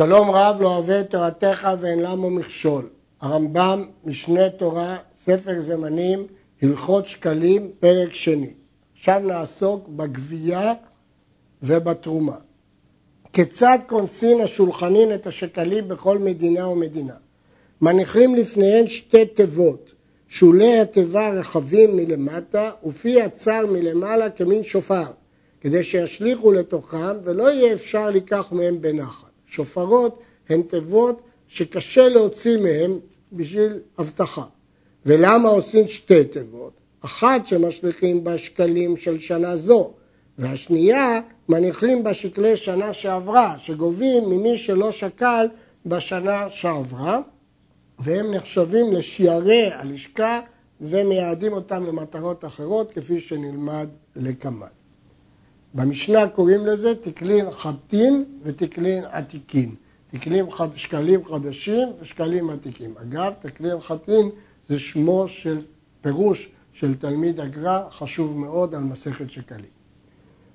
שלום רב לא אוהב את תורתך ואין למו מכשול. הרמב"ם, משנה תורה, ספר זמנים, הלכות שקלים, פרק שני. עכשיו נעסוק בגבייה ובתרומה. כיצד כונסין השולחנין את השקלים בכל מדינה ומדינה? מניחים לפניהן שתי תיבות, שולי התיבה רחבים מלמטה ופי הצר מלמעלה כמין שופר, כדי שישליכו לתוכם ולא יהיה אפשר לקח מהם בנחת. שופרות הן תיבות שקשה להוציא מהן בשביל אבטחה. ולמה עושים שתי תיבות? אחת שמשליכים בה שקלים של שנה זו, והשנייה מניחים בה שקלי שנה שעברה, שגובים ממי שלא שקל בשנה שעברה, והם נחשבים לשיירי הלשכה ומייעדים אותם למטרות אחרות, כפי שנלמד לקמאן. במשנה קוראים לזה תקלין חטין ותקלין עתיקין. תקלין חד... שקלים חדשים ושקלים עתיקים. אגב, תקלין חטין זה שמו של פירוש של תלמיד הגר"א, חשוב מאוד על מסכת שקלים.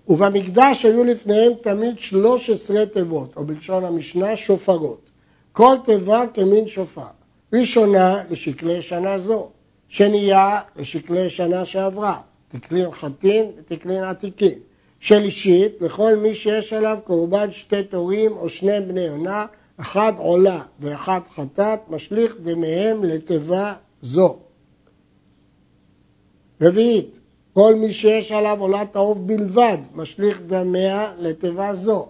ובמקדש היו לפניהם תמיד 13 תיבות, או בלשון המשנה שופרות. כל תיבה כמין שופר. ראשונה לשקלי שנה זו, שנייה לשקלי שנה שעברה, תקלין חטין ותקלין עתיקין. שלישית, לכל מי שיש עליו קורבן שתי תורים או שני בני יונה, אחד עולה ואחד חטאת, משליך דמיהם לתיבה זו. רביעית, כל מי שיש עליו עולת העוף בלבד, משליך דמיה לתיבה זו.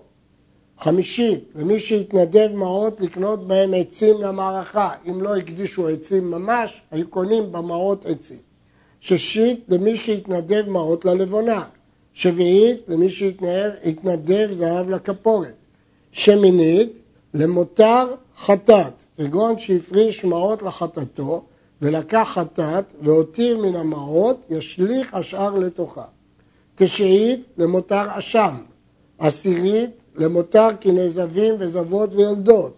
חמישית, למי שהתנדב מעות לקנות בהם עצים למערכה, אם לא הקדישו עצים ממש, היו קונים במעות עצים. שישית, למי שהתנדב מעות ללבונה. שביעית, למי שהתנדב זהב לכפורת. שמינית, למותר חטאת, כגון שהפריש מעות לחטאתו, ולקח חטאת והותיר מן המעות, ישליך השאר לתוכה. תשעית, למותר אשם. עשירית, למותר כנזבים וזבות ויולדות.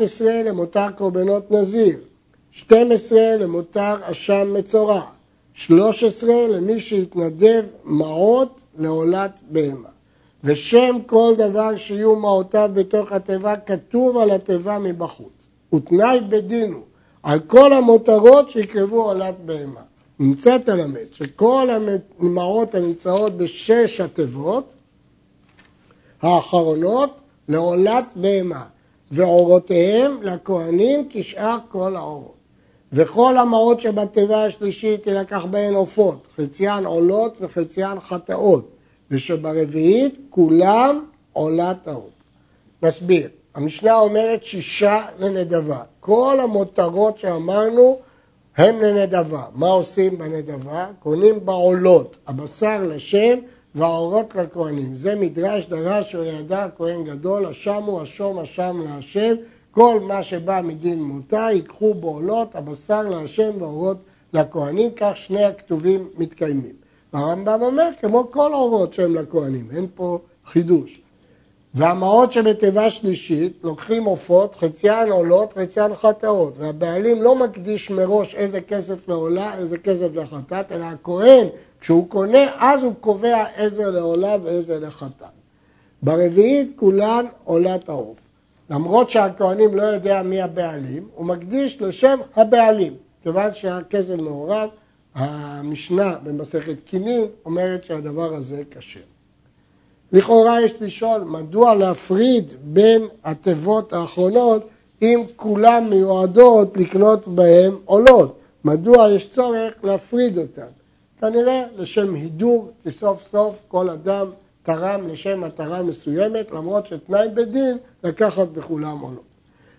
עשרה למותר קורבנות נזיר. שתים עשרה למותר אשם מצורע. שלוש עשרה למי שהתנדב מעות לעולת בהמה. ושם כל דבר שיהיו מעותיו בתוך התיבה כתוב על התיבה מבחוץ. ותנאי בדין הוא על כל המותרות שיקרבו עולת בהמה. נמצאת הלמד שכל המעות הנמצאות בשש התיבות האחרונות לעולת בהמה ועורותיהם לכהנים כשאר כל העורות. וכל המעות שבתיבה השלישית תילקח בהן עופות, חציין עולות וחציין חטאות, ושברביעית כולם עולת העוף. נסביר, המשנה אומרת שישה לנדבה. כל המותרות שאמרנו הם לנדבה. מה עושים בנדבה? קונים בעולות, הבשר לשם והעורות לכהנים. זה מדרש דרש או ידע כהן גדול, השם הוא השום השם להשם כל מה שבא מדין מותה ייקחו בעולות, הבשר להשם והאורות לכהנים, כך שני הכתובים מתקיימים. והרמב"ם אומר, כמו כל האורות שהם לכהנים, אין פה חידוש. והמעות שבתיבה שלישית לוקחים עופות, חציין עולות, חציין חטאות, והבעלים לא מקדיש מראש איזה כסף לעולה, איזה כסף לחטאת, אלא הכהן, כשהוא קונה, אז הוא קובע איזה לעולה ואיזה לחטאת. ברביעית כולן עולת העוף. למרות שהכהנים לא יודע מי הבעלים, הוא מקדיש לשם הבעלים. כיוון שהכסף מעורב, המשנה במסכת קינים אומרת שהדבר הזה קשה. לכאורה יש לשאול, מדוע להפריד בין התיבות האחרונות אם כולן מיועדות לקנות בהן עולות? מדוע יש צורך להפריד אותן? כנראה לשם הידור, כי סוף סוף כל אדם תרם לשם מטרה מסוימת, למרות שתנאי בדין לקחת בכולם או לא.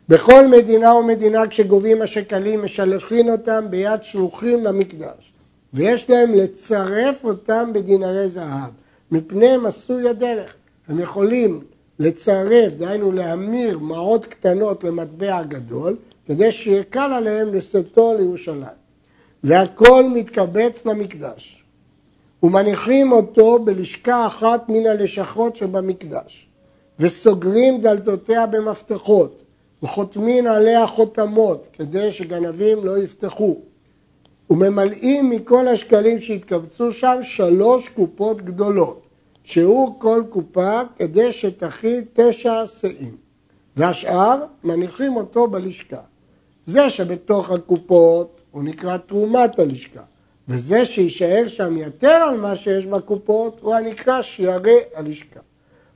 בכל מדינה ומדינה כשגובים השקלים משלחים אותם ביד שלוחים למקדש ויש להם לצרף אותם בדינרי זהב מפני עשוי הדרך. הם יכולים לצרף, דהיינו להמיר מעות קטנות למטבע גדול כדי שיהיה קל עליהם לשאתו לירושלים והכל מתקבץ למקדש ומניחים אותו בלשכה אחת מן הלשכות שבמקדש, וסוגרים דלתותיה במפתחות, וחותמים עליה חותמות, כדי שגנבים לא יפתחו, וממלאים מכל השקלים שהתקבצו שם שלוש קופות גדולות, שהוא כל קופה כדי שתכיל תשע שאים. והשאר מניחים אותו בלשכה. זה שבתוך הקופות הוא נקרא תרומת הלשכה, וזה שיישאר שם יתר על מה שיש בקופות הוא הנקרא שיערי הלשכה.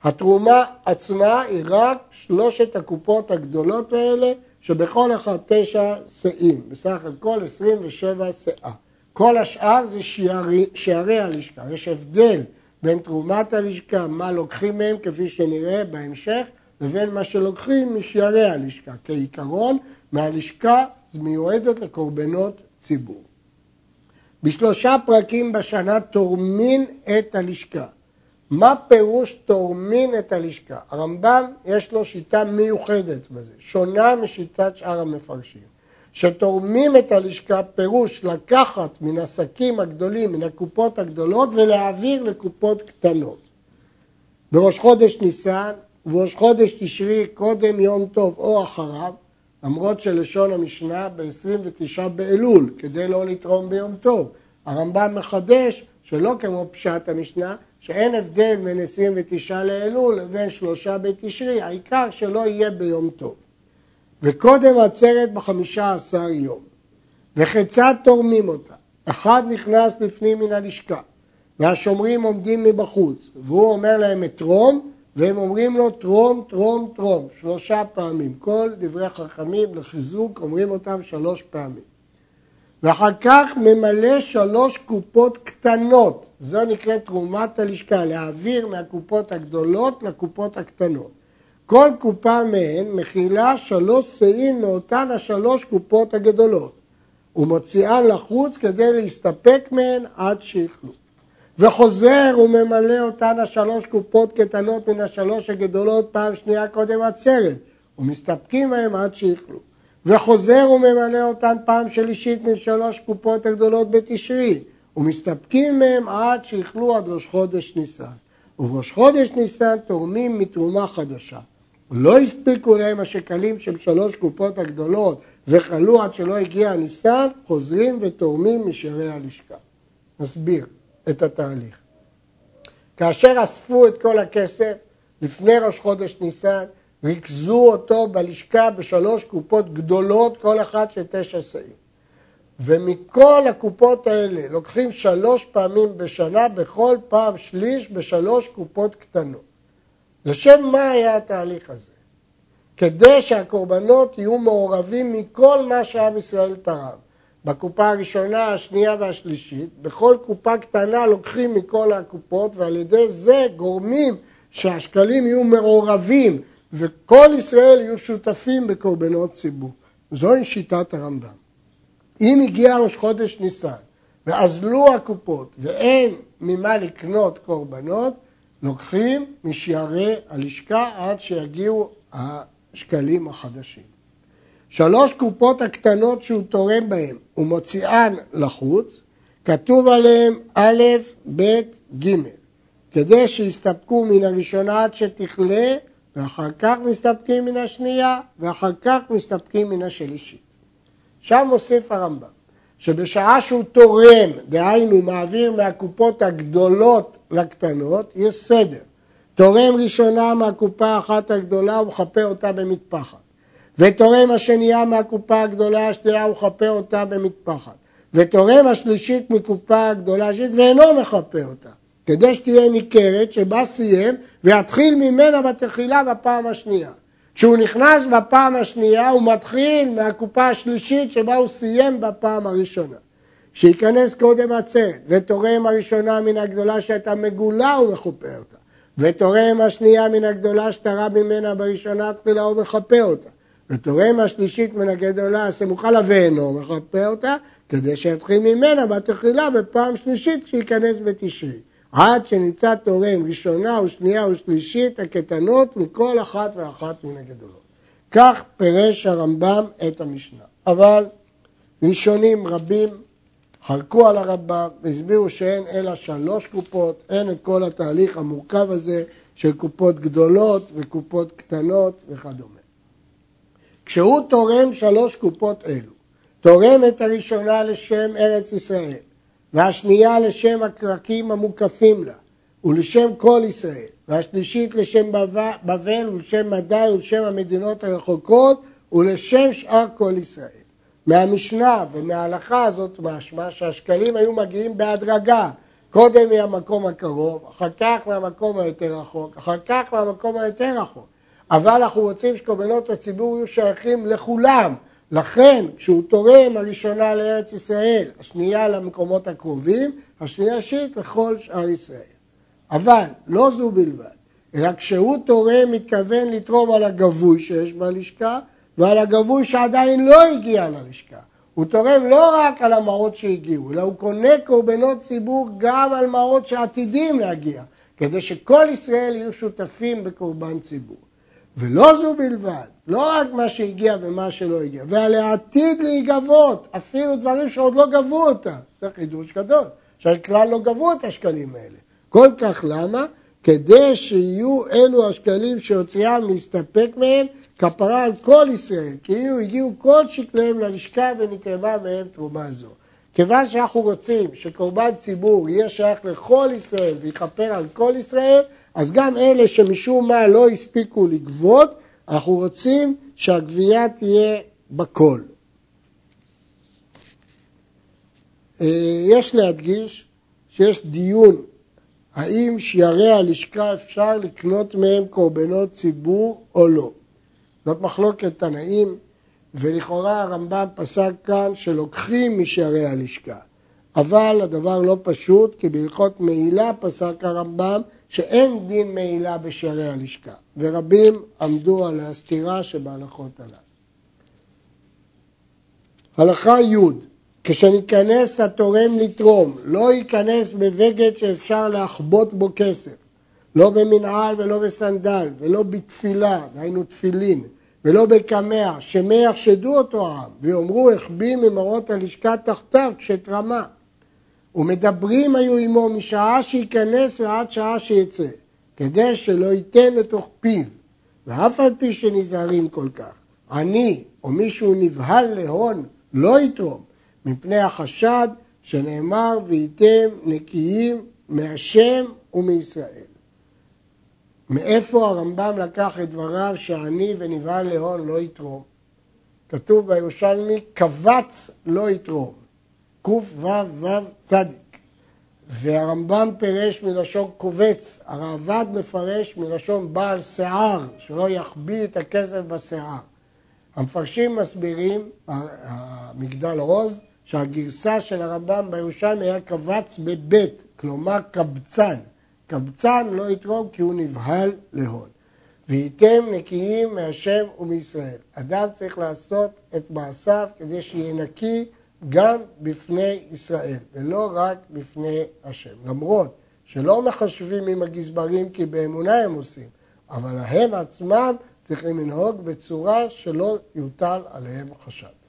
התרומה עצמה היא רק שלושת הקופות הגדולות האלה, שבכל אחד תשע שאים, בסך הכל 27 שאה. כל השאר זה שיערי, שיערי הלשכה. יש הבדל בין תרומת הלשכה, מה לוקחים מהם, כפי שנראה בהמשך, לבין מה שלוקחים משערי הלשכה. כעיקרון, מהלשכה מיועדת לקורבנות ציבור. בשלושה פרקים בשנה תורמין את הלשכה. מה פירוש תורמין את הלשכה? הרמב"ם יש לו שיטה מיוחדת בזה, שונה משיטת שאר המפרשים. שתורמים את הלשכה פירוש לקחת מן השקים הגדולים, מן הקופות הגדולות ולהעביר לקופות קטנות. בראש חודש ניסן ובראש חודש תשרי קודם יום טוב או אחריו, למרות שלשון המשנה ב-29 באלול, כדי לא לתרום ביום טוב. הרמב"ם מחדש שלא כמו פשט המשנה, שאין הבדל בין 29 לאלול לבין שלושה בתשרי, העיקר שלא יהיה ביום טוב. וקודם עצרת בחמישה עשר יום. וכיצד תורמים אותה? אחד נכנס לפנים מן הלשכה, והשומרים עומדים מבחוץ, והוא אומר להם אתרום, והם אומרים לו תרום, תרום, תרום, שלושה פעמים. כל דברי חכמים לחיזוק אומרים אותם שלוש פעמים. ואחר כך ממלא שלוש קופות קטנות, זו נקראת תרומת הלשכה, להעביר מהקופות הגדולות לקופות הקטנות. כל קופה מהן מכילה שלוש שאים מאותן השלוש קופות הגדולות, ומוציאן לחוץ כדי להסתפק מהן עד שיכלו. וחוזר וממלא אותן השלוש קופות קטנות מן השלוש הגדולות פעם שנייה קודם עצרת, ומסתפקים מהן עד שיכלו. וחוזר וממלא אותן פעם שלישית משלוש קופות הגדולות בתשרי, ומסתפקים מהם עד שיכלו עד ראש חודש ניסן. ובראש חודש ניסן תורמים מתרומה חדשה. לא הספיקו להם השקלים של שלוש קופות הגדולות וכלו עד שלא הגיע הניסן, חוזרים ותורמים משערי הלשכה. נסביר את התהליך. כאשר אספו את כל הכסף לפני ראש חודש ניסן, ריכזו אותו בלשכה בשלוש קופות גדולות, כל אחת של תשע שאים. ומכל הקופות האלה לוקחים שלוש פעמים בשנה, בכל פעם שליש בשלוש קופות קטנות. לשם מה היה התהליך הזה? כדי שהקורבנות יהיו מעורבים מכל מה שעם ישראל תרם. בקופה הראשונה, השנייה והשלישית, בכל קופה קטנה לוקחים מכל הקופות ועל ידי זה גורמים שהשקלים יהיו מעורבים וכל ישראל יהיו שותפים בקורבנות ציבור. זוהי שיטת הרמב"ם. אם הגיע ראש חודש ניסן ואזלו הקופות ואין ממה לקנות קורבנות, לוקחים משערי הלשכה עד שיגיעו השקלים החדשים. שלוש קופות הקטנות שהוא תורם בהן ומוציאן לחוץ, כתוב עליהן א', ב', ג', כדי שיסתפקו מן הראשונה עד שתכלה ואחר כך מסתפקים מן השנייה, ואחר כך מסתפקים מן השלישית. שם מוסיף הרמב"ם, שבשעה שהוא תורם, דהיינו מעביר מהקופות הגדולות לקטנות, יש סדר. תורם ראשונה מהקופה האחת הגדולה ומכפה אותה במטפחת. ותורם השנייה מהקופה הגדולה השנייה ומכפה אותה במטפחת. ותורם השלישית מקופה הגדולה השלישית ואינו מכפה אותה. כדי שתהיה ניכרת שבה סיים ויתחיל ממנה בתחילה בפעם השנייה. כשהוא נכנס בפעם השנייה הוא מתחיל מהקופה השלישית שבה הוא סיים בפעם הראשונה. שייכנס קודם עצרת ותורם הראשונה מן הגדולה שהייתה מגולה הוא מכפה אותה ותורם השנייה מן הגדולה שתרה ממנה בראשונה תחילה הוא מכפה אותה ותורם השלישית מן הגדולה הסמוכה לה ואינו מכפה אותה כדי שיתחיל ממנה בתחילה בפעם שלישית כשייכנס בתשרי עד שנמצא תורם ראשונה ושנייה ושלישית הקטנות מכל אחת ואחת מן הגדולות. כך פירש הרמב"ם את המשנה. אבל ראשונים רבים חלקו על הרמב"ם והסבירו שאין אלא שלוש קופות, אין את כל התהליך המורכב הזה של קופות גדולות וקופות קטנות וכדומה. כשהוא תורם שלוש קופות אלו, תורם את הראשונה לשם ארץ ישראל, והשנייה לשם הקרקים המוקפים לה, ולשם כל ישראל, והשלישית לשם בבל ולשם מדי ולשם המדינות הרחוקות ולשם שאר כל ישראל. מהמשנה ומההלכה הזאת משמע שהשקלים היו מגיעים בהדרגה, קודם מהמקום הקרוב, אחר כך מהמקום היותר רחוק, אחר כך מהמקום היותר רחוק. אבל אנחנו רוצים שקורבנות הציבור יהיו שייכים לכולם. לכן, כשהוא תורם הראשונה לארץ ישראל, השנייה למקומות הקרובים, השנייה שלישית לכל שאר ישראל. אבל לא זו בלבד, אלא כשהוא תורם מתכוון לתרום על הגבוי שיש בלשכה ועל הגבוי שעדיין לא הגיע ללשכה. הוא תורם לא רק על המעות שהגיעו, אלא הוא קונה קורבנות ציבור גם על מעות שעתידים להגיע, כדי שכל ישראל יהיו שותפים בקורבן ציבור. ולא זו בלבד, לא רק מה שהגיע ומה שלא הגיע, ועל העתיד להיגבות, אפילו דברים שעוד לא גבו אותם. זה חידוש גדול, שכלל לא גבו את השקלים האלה. כל כך למה? כדי שיהיו אלו השקלים שהוציאם להסתפק מהם כפרה על כל ישראל, כאילו הגיעו כל שקליהם ללשכה ונתרמה מהם תרומה זו. כיוון שאנחנו רוצים שקורבן ציבור יהיה שייך לכל ישראל ויכפר על כל ישראל, אז גם אלה שמשום מה לא הספיקו לגבות, אנחנו רוצים שהגבייה תהיה בכל. אה, יש להדגיש שיש דיון האם שיירי הלשכה אפשר לקנות מהם קורבנות ציבור או לא. זאת מחלוקת תנאים, ולכאורה הרמב"ם פסק כאן שלוקחים משערי הלשכה. אבל הדבר לא פשוט, כי בהלכות מעילה פסק הרמב"ם שאין דין מעילה בשערי הלשכה, ורבים עמדו על הסתירה שבהלכות הללו. הלכה י' כשניכנס התורם לתרום, לא ייכנס בבגד שאפשר להחבוט בו כסף, לא במנעל ולא בסנדל, ולא בתפילה, דהיינו תפילין, ולא בקמע, שמא יחשדו אותו העם, ויאמרו החביא ממראות הלשכה תחתיו כשתרמה. ומדברים היו עמו משעה שייכנס ועד שעה שיצא, כדי שלא ייתן לתוך פיו, ואף על פי שנזהרים כל כך, עני או מישהו נבהל להון לא יתרום, מפני החשד שנאמר וייתם נקיים מהשם ומישראל. מאיפה הרמב"ם לקח את דבריו שעני ונבהל להון לא יתרום? כתוב בירושלמי, קבץ לא יתרום, קו"ו ו"ו צדיק. והרמב"ם פירש מלשון קובץ, הרעב"ד מפרש מלשון בעל שיער, שלא יחביא את הכסף בשיער. המפרשים מסבירים, מגדל עוז, שהגרסה של הרמב"ם בירושלמי היה קבץ בבית, כלומר קבצן. קבצן לא יתרום כי הוא נבהל להון. והייתם נקיים מהשם ומישראל. אדם צריך לעשות את מעשיו כדי שיהיה נקי גם בפני ישראל, ולא רק בפני השם. למרות שלא מחשבים עם הגזברים כי באמונה הם עושים, אבל הם עצמם צריכים לנהוג בצורה שלא יוטל עליהם חשד.